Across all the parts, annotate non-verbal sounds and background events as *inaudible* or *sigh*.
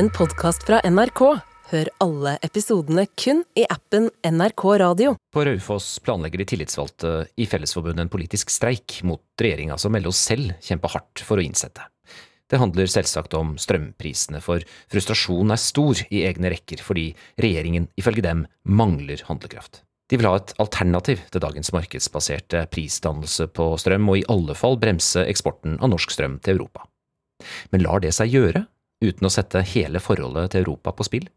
en podkast fra NRK. Hør alle episodene kun i appen NRK Radio. På Raufoss planlegger de tillitsvalgte i Fellesforbundet en politisk streik mot regjeringa som melder selv kjemper hardt for å innsette. Det handler selvsagt om strømprisene, for frustrasjonen er stor i egne rekker fordi regjeringen ifølge dem mangler handlekraft. De vil ha et alternativ til dagens markedsbaserte prisdannelse på strøm, og i alle fall bremse eksporten av norsk strøm til Europa. Men lar det seg gjøre, uten å sette hele forholdet til Europa på spill?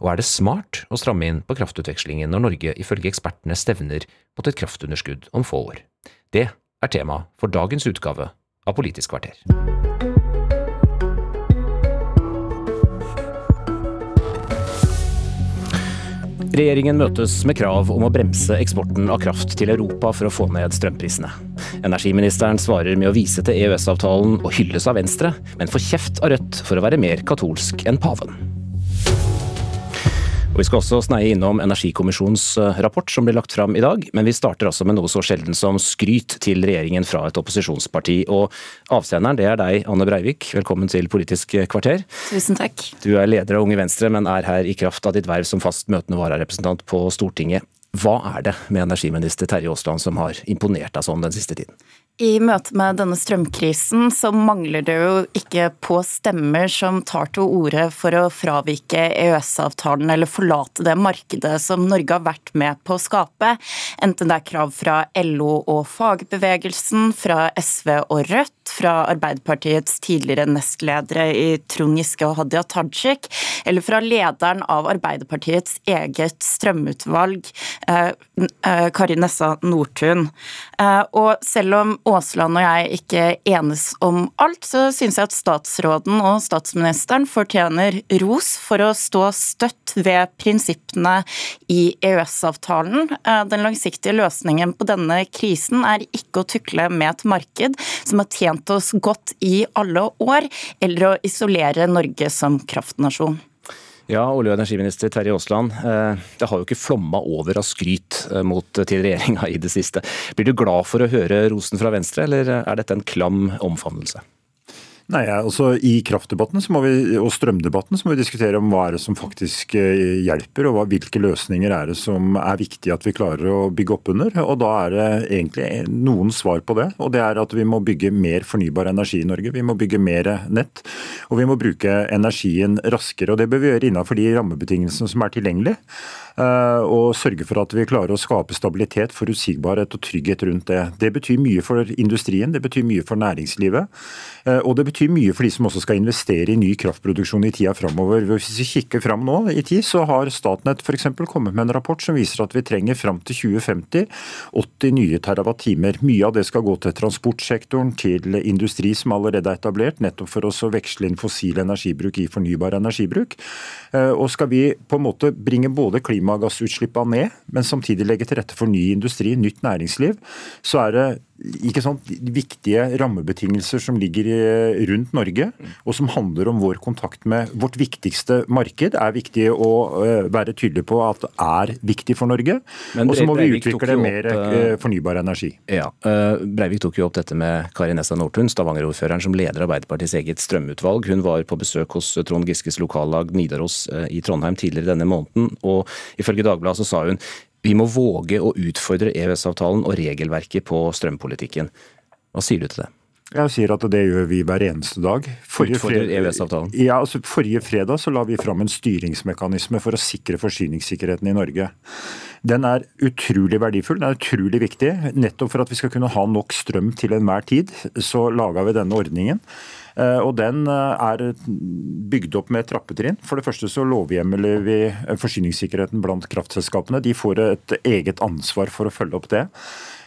Og er det smart å stramme inn på kraftutvekslingen når Norge ifølge ekspertene stevner mot et kraftunderskudd om få år? Det er tema for dagens utgave av Politisk kvarter. Regjeringen møtes med krav om å bremse eksporten av kraft til Europa for å få ned strømprisene. Energiministeren svarer med å vise til EØS-avtalen og hylles av Venstre, men får kjeft av Rødt for å være mer katolsk enn paven. Vi skal også sneie innom Energikommisjonens eh, rapport som blir lagt fram i dag, men vi starter altså med noe så sjelden som skryt til regjeringen fra et opposisjonsparti. Og avsenderen det er deg, Anne Breivik. Velkommen til Politisk kvarter. Tusen takk. Du er leder av Unge Venstre, men er her i kraft av ditt verv som fast møtende vararepresentant på Stortinget. Hva er det med energiminister Terje Aasland som har imponert deg sånn den siste tiden? I møte med denne strømkrisen så mangler det jo ikke på stemmer som tar til orde for å fravike EØS-avtalen eller forlate det markedet som Norge har vært med på å skape. Enten det er krav fra LO og fagbevegelsen, fra SV og Rødt, fra Arbeiderpartiets tidligere nestledere i Trond Giske og Hadia Tajik, eller fra lederen av Arbeiderpartiets eget strømutvalg, eh, eh, Kari Nessa Nordtun. Eh, og selv om Aasland og jeg ikke enes om alt, så syns jeg at statsråden og statsministeren fortjener ros for å stå støtt ved prinsippene i EØS-avtalen. Den langsiktige løsningen på denne krisen er ikke å tukle med et marked som har tjent oss godt i alle år, eller å isolere Norge som kraftnasjon. Ja, olje- og energiminister Terje Aasland. Eh, det har jo ikke flomma over av skryt eh, mot, til regjeringa i det siste. Blir du glad for å høre rosen fra Venstre, eller er dette en klam omfavnelse? Nei, altså I kraftdebatten vi, og strømdebatten så må vi diskutere om hva er det som faktisk eh, hjelper, og hva, hvilke løsninger er det som er viktig at vi klarer å bygge opp under. og Da er det egentlig noen svar på det. og det er at Vi må bygge mer fornybar energi i Norge. Vi må bygge mer nett. Og vi må bruke energien raskere. og Det bør vi gjøre innenfor de rammebetingelsene som er tilgjengelige. Eh, og sørge for at vi klarer å skape stabilitet, forutsigbarhet og trygghet rundt det. Det betyr mye for industrien, det betyr mye for næringslivet. Eh, og det betyr mye for de som også skal investere i ny kraftproduksjon i tida framover. Hvis vi kikker fram nå i tid, så har Statnett f.eks. kommet med en rapport som viser at vi trenger fram til 2050 80 nye terawattimer. Mye av det skal gå til transportsektoren, til industri som allerede er etablert, nettopp for oss å veksle inn fossil energibruk i fornybar energibruk. Eh, og skal vi på en måte bringe både klimagassutslippene ned, men samtidig legge til rette for ny industri, nytt næringsliv, så er det ikke sant, viktige rammebetingelser som ligger rundt Norge, og som handler om vår kontakt med vårt viktigste marked, er viktig å eh, være tydelig på at det er viktig for Norge. Og så må vi utvikle mer eh, fornybar energi. Ja, eh, Breivik tok jo opp dette med Kari Nessa Nordtun, Stavanger-ordføreren som leder Arbeiderpartiets eget strømutvalg. Hun var på besøk hos Trond Giskes lokallag Nidaros i Trondheim tidligere denne måneden, og ifølge Dagbladet så sa hun vi må våge å utfordre EØS-avtalen og regelverket på strømpolitikken. Hva sier du til det? Jeg sier at det gjør vi hver eneste dag. Forrige, fred... ja, altså forrige fredag så la vi fram en styringsmekanisme for å sikre forsyningssikkerheten i Norge. Den er utrolig verdifull, den er utrolig viktig. Nettopp for at vi skal kunne ha nok strøm til enhver tid, så laga vi denne ordningen. Eh, og Den eh, er bygd opp med trappetrinn. For det første så lovhjemler vi forsyningssikkerheten blant kraftselskapene. De får et eget ansvar for å følge opp det.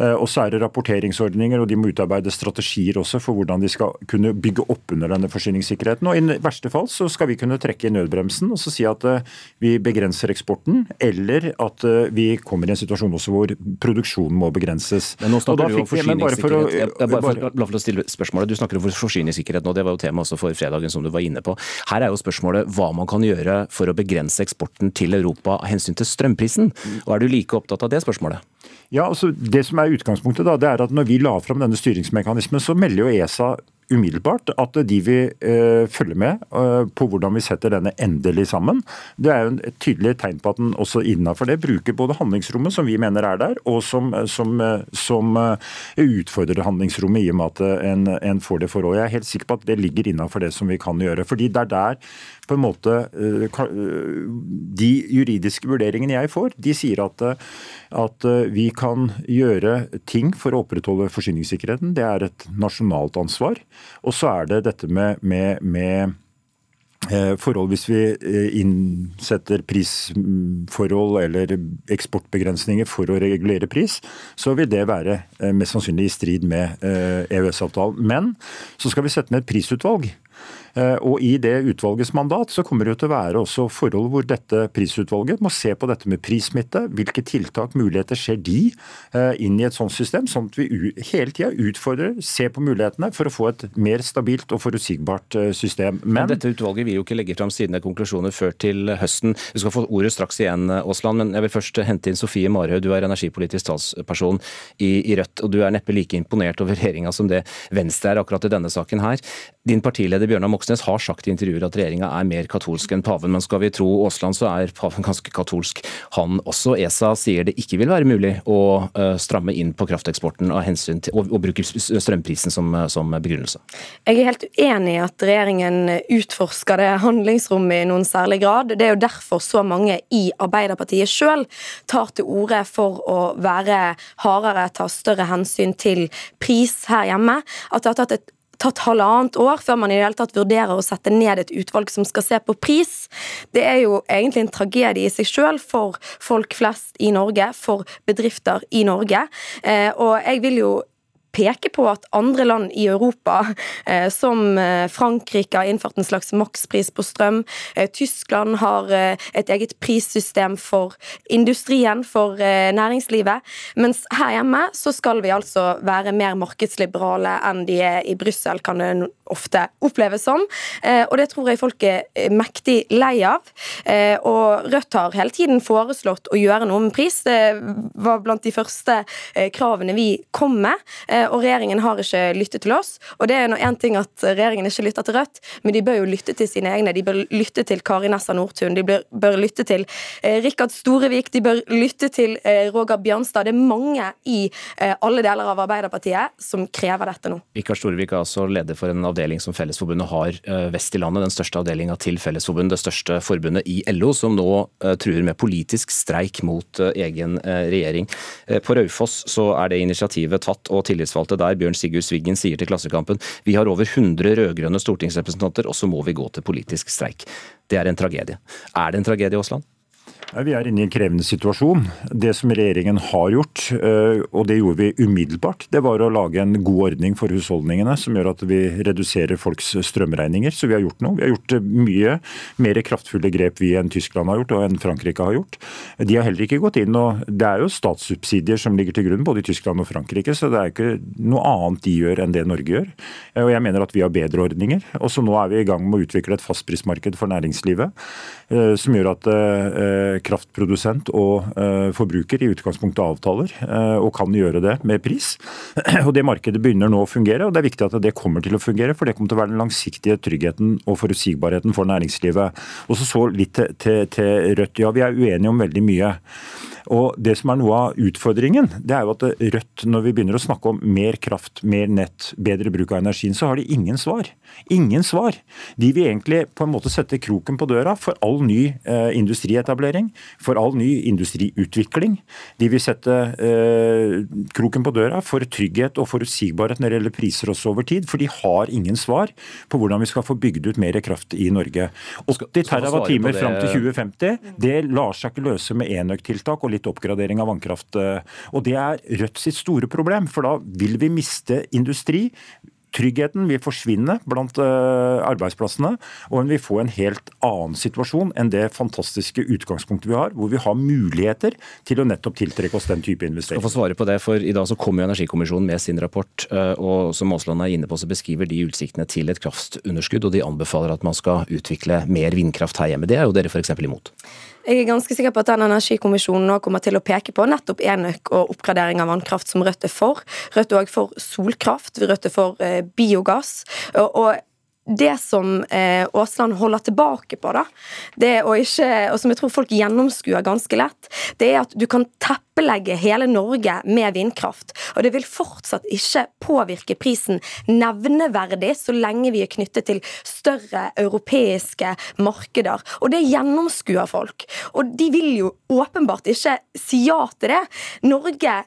Eh, og så er det rapporteringsordninger, og de må utarbeide strategier også for hvordan de skal kunne bygge opp under denne forsyningssikkerheten. Og I verste fall så skal vi kunne trekke i nødbremsen og så si at eh, vi begrenser eksporten, eller at eh, vi kommer i en situasjon også hvor produksjonen må begrenses. Men nå snakker du om forsyningssikkerhet. Bare for, bare for å stille spørsmålet, Du snakker om forsyningssikkerhet nå, det var jo tema også for fredagen som du var inne på. Her er jo spørsmålet hva man kan gjøre for å begrense eksporten til Europa av hensyn til strømprisen. Og Er du like opptatt av det spørsmålet? Ja, altså Det som er utgangspunktet, da, det er at når vi la fram denne styringsmekanismen, så melder jo ESA umiddelbart at de vil uh, følge med uh, på hvordan vi setter denne endelig sammen. Det er jo et tydelig tegn på at den også innenfor det bruker både handlingsrommet, som vi mener er der, og som, som, som utfordrer handlingsrommet i og med at en, en får det forholdet. Jeg er helt sikker på at det ligger innenfor det som vi kan gjøre. fordi det er der på en måte De juridiske vurderingene jeg får, de sier at, at vi kan gjøre ting for å opprettholde forsyningssikkerheten. Det er et nasjonalt ansvar. Og så er det dette med, med, med eh, forhold hvis vi eh, innsetter prisforhold eller eksportbegrensninger for å regulere pris, så vil det være eh, mest sannsynlig i strid med EØS-avtalen. Men så skal vi sette ned et prisutvalg. Eh, og I det utvalgets mandat så kommer det til å være også forhold hvor dette prisutvalget må se på dette med prissmitte. Hvilke tiltak, muligheter ser de eh, inn i et sånt system, sånn at vi hele tida utfordrer, ser på mulighetene for å få et mer stabilt og forutsigbart system. system. Men, Dette utvalget vil jo ikke legge fram sine konklusjoner før til høsten. Du skal få ordet straks igjen, Aasland, men jeg vil først hente inn Sofie Marhaug. Du er energipolitisk talsperson i, i Rødt, og du er neppe like imponert over regjeringa som det Venstre er akkurat i denne saken her. Din partileder Bjørnar Moxnes har sagt i intervjuer at regjeringa er mer katolsk enn paven, men skal vi tro Aasland så er paven ganske katolsk han også. ESA sier det ikke vil være mulig å uh, stramme inn på krafteksporten av hensyn til, og, og bruke strømprisen som, som, begrunnelse. Jeg er helt uenig i at regjeringen utforsker det handlingsrommet i noen særlig grad. Det er jo derfor så mange i Arbeiderpartiet sjøl tar til orde for å være hardere, ta større hensyn til pris her hjemme. At det har tatt et tatt halvannet år før man i det hele tatt vurderer å sette ned et utvalg som skal se på pris. Det er jo egentlig en tragedie i seg sjøl for folk flest i Norge, for bedrifter i Norge. Eh, og jeg vil jo peke på at andre land i Europa, eh, som eh, Frankrike, har innført en slags makspris på strøm. Eh, Tyskland har et eget prissystem for industrien, for næringslivet. Mens her hjemme så skal vi altså være mer markedsliberale enn de er i Brussel, kan det ofte oppleves som. Og det tror jeg folk er mektig lei av. Og Rødt har hele tiden foreslått å gjøre noe med pris. Det var blant de første kravene vi kom med. Eh, og regjeringen har ikke lyttet til oss. Og det er nå én ting at regjeringen ikke lytter til Rødt, men de bør jo lytte til sine egne. De bør lytte til Kari Nessa Nordtun, de bør, bør lytte til eh, Rikard Storevik, de bør lytte til eh, Roger Bjørnstad. Det er mange i eh, alle deler av Arbeiderpartiet som krever dette nå. Rikard Storevik er altså leder for en avdeling som Fellesforbundet har eh, vest i landet, den største avdelinga til Fellesforbundet, det største forbundet i LO, som nå eh, truer med politisk streik mot egen regjering. På Raufoss så er det initiativet tatt, og tillitsvalgte tillitsvalgte der, Bjørn Sigurd Sviggen, sier til Klassekampen vi har over 100 rød-grønne stortingsrepresentanter, og så må vi gå til politisk streik. Det er en tragedie. Er det en tragedie, Aasland? Vi er inne i en krevende situasjon. Det som regjeringen har gjort, eh, og det gjorde vi umiddelbart, det var å lage en god ordning for husholdningene som gjør at vi reduserer folks strømregninger. Så vi har gjort noe. Vi har gjort eh, mye mer kraftfulle grep vi enn Tyskland har gjort og enn Frankrike har gjort. De har heller ikke gått inn og Det er jo statssubsidier som ligger til grunn både i Tyskland og Frankrike, så det er ikke noe annet de gjør enn det Norge gjør. Og jeg mener at vi har bedre ordninger. Og så nå er vi i gang med å utvikle et fastprismarked for næringslivet eh, som gjør at kraftprodusent og eh, forbruker i utgangspunktet avtaler, eh, og kan gjøre det med pris. *clears throat* Og Det markedet begynner nå å fungere, og det er viktig at det kommer til å fungere. For det kommer til å være den langsiktige tryggheten og forutsigbarheten for næringslivet. Og så litt til, til, til Rødt. Ja, vi er uenige om veldig mye. Og Det som er noe av utfordringen, det er jo at Rødt, når vi begynner å snakke om mer kraft, mer nett, bedre bruk av energien, så har de ingen svar. Ingen svar. De vil egentlig på en måte sette kroken på døra for all ny eh, industrietablering, for all ny industriutvikling. De vil sette eh, kroken på døra for trygghet og forutsigbarhet når det gjelder priser også over tid, for de har ingen svar på hvordan vi skal få bygd ut mer kraft i Norge. 80 TWh fram til 2050, det lar seg ikke løse med enøktiltak og litt oppgradering av vannkraft. Eh, og Det er Rødt sitt store problem, for da vil vi miste industri. Tryggheten vil forsvinne blant uh, arbeidsplassene, og en vil få en helt annen situasjon enn det fantastiske utgangspunktet vi har, hvor vi har muligheter til å nettopp tiltrekke oss den type investeringer. Skal få svare på det, for I dag så kommer jo Energikommisjonen med sin rapport, uh, og som Aasland er inne på, så beskriver de utsiktene til et kraftunderskudd, og de anbefaler at man skal utvikle mer vindkraft her hjemme. Det er jo dere f.eks. imot? Jeg er ganske sikker på at den energikommisjonen nå kommer til å peke på nettopp enøk og oppgradering av vannkraft, som Rødt er for. Rødt er òg for solkraft, Rødt er for eh, biogass. og, og det som eh, Aasland holder tilbake på, da, det å ikke, og som jeg tror folk gjennomskuer ganske lett, det er at du kan teppelegge hele Norge med vindkraft. Og det vil fortsatt ikke påvirke prisen nevneverdig så lenge vi er knyttet til større europeiske markeder. Og det gjennomskuer folk. Og de vil jo åpenbart ikke si ja til det. Norge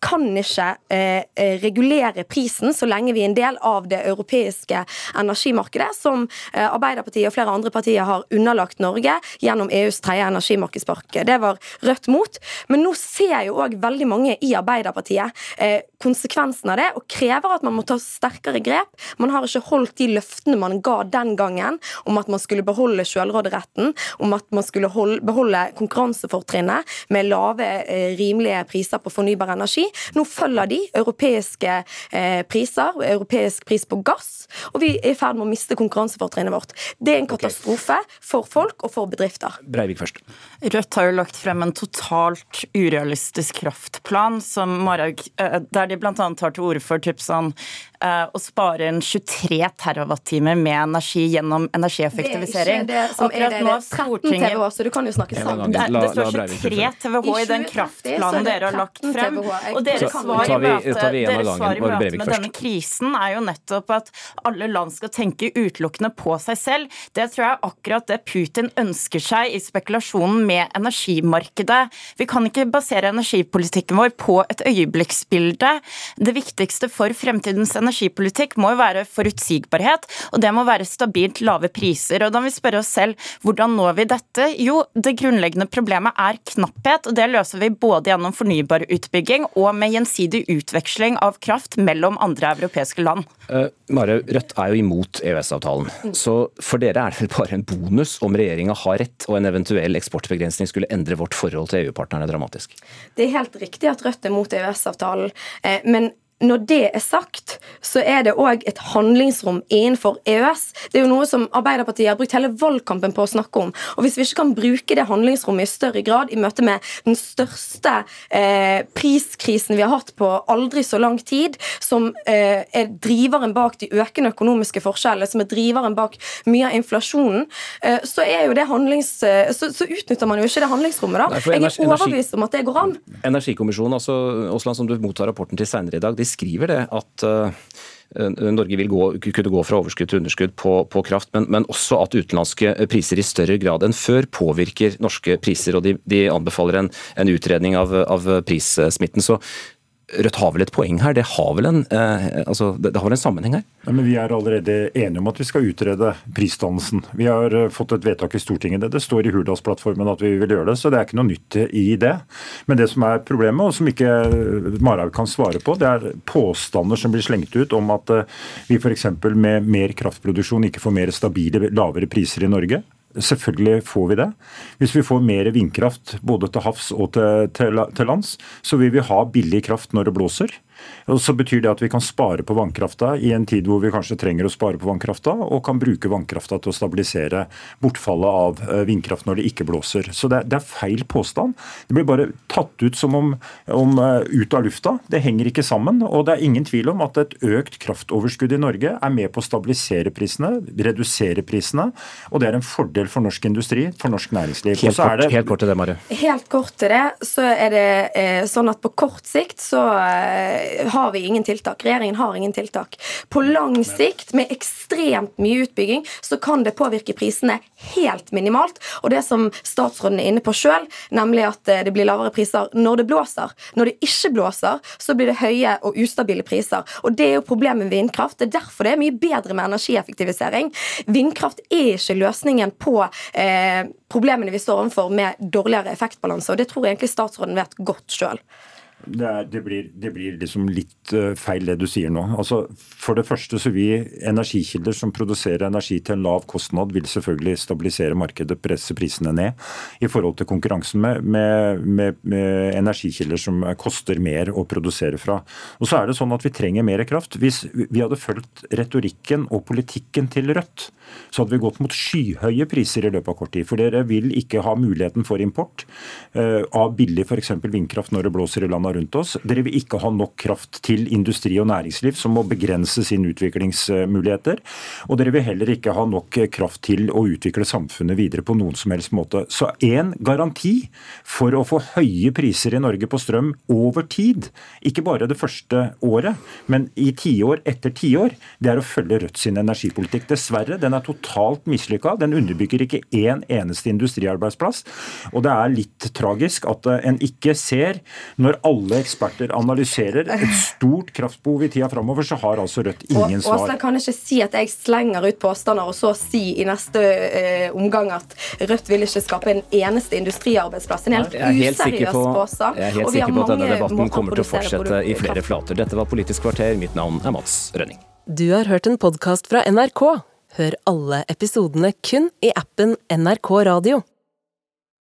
kan ikke eh, eh, regulere prisen så lenge vi er en del av det europeiske energimarkedet, som eh, Arbeiderpartiet og flere andre partier har underlagt Norge gjennom EUs tredje energimarkedspakke. Det var Rødt mot. Men nå ser jo òg veldig mange i Arbeiderpartiet eh, konsekvensen av det, og krever at man må ta sterkere grep. Man har ikke holdt de løftene man ga den gangen om at man skulle beholde selvråderetten, om at man skulle holde, beholde konkurransefortrinnet med lave, eh, rimelige priser på fornybar energi. Nå følger de europeiske eh, priser, europeisk pris på gass, og vi er i ferd med å miste konkurransefortrinnet vårt. Det er en katastrofe okay. for folk og for bedrifter. Breivik først. Rødt har jo lagt frem en totalt urealistisk kraftplan som Marhaug, eh, der de bl.a. tar til orde for typ sånn å spare inn 23 TWh med energi gjennom energieffektivisering. Det er ikke det som er det. det er 13 TWh, så du kan jo snakke sammen. Det, det står 23 TWh i den kraftplanen dere har lagt frem. Og deres svar i møte, deres svar i møte med denne krisen er jo nettopp at alle land skal tenke utelukkende på seg selv. Det tror jeg er akkurat det Putin ønsker seg i spekulasjonen med energimarkedet. Vi kan ikke basere energipolitikken vår på et øyeblikksbilde. Det viktigste for fremtidens energi energipolitikk må jo være forutsigbarhet, og det må være stabilt lave priser. Og da må vi spørre oss selv hvordan når vi dette? Jo, det grunnleggende problemet er knapphet, og det løser vi både gjennom fornybar utbygging og med gjensidig utveksling av kraft mellom andre europeiske land. Uh, Mare, Rødt er jo imot EØS-avtalen, så for dere er det vel bare en bonus om regjeringa har rett og en eventuell eksportbegrensning skulle endre vårt forhold til EU-partnerne dramatisk? Det er helt riktig at Rødt er mot EØS-avtalen, eh, men når det er sagt, så er det òg et handlingsrom innenfor EØS. Det er jo noe som Arbeiderpartiet har brukt hele valgkampen på å snakke om. Og Hvis vi ikke kan bruke det handlingsrommet i større grad i møte med den største eh, priskrisen vi har hatt på aldri så lang tid, som eh, er driveren bak de økende økonomiske forskjellene, som er driveren bak mye av inflasjonen, eh, så, handlings, eh, så, så, utnytter man jo ikke det handlingsrommet. da. Nei, Jeg er overbevist om at det går an. Energikommisjonen, altså, Osland, som du mottar rapporten til senere i dag, de skriver det at uh, Norge vil gå, kunne gå fra overskudd til underskudd på, på kraft, men, men, også at utenlandske priser i større grad enn før påvirker norske priser. og De, de anbefaler en, en utredning av, av prissmitten. Så Rødt har vel et poeng her? Det har vel en, eh, altså, det, det har vel en sammenheng her? Ja, men Vi er allerede enige om at vi skal utrede prisdannelsen. Vi har uh, fått et vedtak i Stortinget. Det, det står i Hurdalsplattformen at vi vil gjøre det, så det er ikke noe nytt i det. Men det som er problemet, og som ikke Marhaug kan svare på, det er påstander som blir slengt ut om at uh, vi f.eks. med mer kraftproduksjon ikke får mer stabile, lavere priser i Norge. Selvfølgelig får vi det. Hvis vi får mer vindkraft både til havs og til, til, til lands, så vil vi ha billig kraft når det blåser. Og så betyr det at vi kan spare på vannkrafta i en tid hvor vi kanskje trenger å spare på vannkrafta, og kan bruke vannkrafta til å stabilisere bortfallet av eh, vindkraft når det ikke blåser. Så det, det er feil påstand. Det blir bare tatt ut som om, om uh, ut av lufta. Det henger ikke sammen. Og det er ingen tvil om at et økt kraftoverskudd i Norge er med på å stabilisere prisene, redusere prisene, og det er en fordel for norsk industri, for norsk næringsliv. Helt kort, det, helt kort til det, Mari. Helt kort til det, så er det eh, sånn at på kort sikt så eh, har vi ingen tiltak. Regjeringen har ingen tiltak. På lang sikt, med ekstremt mye utbygging, så kan det påvirke prisene helt minimalt. Og det som statsråden er inne på sjøl, nemlig at eh, det blir lavere priser når det blåser. Når det ikke blåser, så blir det høye og ustabile priser. Og det er jo problemet med vindkraft. Det er derfor det er mye bedre med energieffektivisering. Vindkraft er ikke løsningen på eh, problemene vi står overfor med dårligere effektbalanse, og det tror jeg egentlig statsråden vet godt sjøl. Det, er, det, blir, det, blir, liksom litt uh, feil det du sier nå. Altså, for det første så vil energikilder som produserer energi til en lav kostnad, vil selvfølgelig stabilisere markedet, presse prisene ned i forhold til konkurransen med, med, med, med energikilder som koster mer å produsere fra. Og så er det sånn at Vi trenger mer kraft. Hvis vi hadde fulgt retorikken og politikken til Rødt, så hadde vi gått mot skyhøye priser i løpet av kort tid. For dere vil ikke ha muligheten for import uh, av billig f.eks. vindkraft når det blåser i landet rundt oss. Dere vil ikke ha nok kraft til industri og næringsliv, som må begrense sine utviklingsmuligheter. Og dere vil heller ikke ha nok kraft til å utvikle samfunnet videre på noen som helst måte. Så en garanti for å få høye priser i Norge på strøm over tid, ikke bare det første året, men i tiår etter tiår, det er å følge Rødt sin energipolitikk. Dessverre, den er totalt mislykka. Den underbygger ikke én eneste industriarbeidsplass. Og det er litt tragisk at en ikke ser, når alle alle eksperter analyserer et stort kraftbehov i tida framover, så har altså Rødt ingen svar. Åsland kan ikke si at jeg slenger ut påstander, og så si i neste eh, omgang at Rødt vil ikke skape en eneste industriarbeidsplass. En helt useriøs påstand. Jeg er helt sikker på at denne debatten kommer til å fortsette i flere flater. Dette var Politisk kvarter. Mitt navn er Mats Rønning. Du har hørt en podkast fra NRK. Hør alle episodene kun i appen NRK Radio.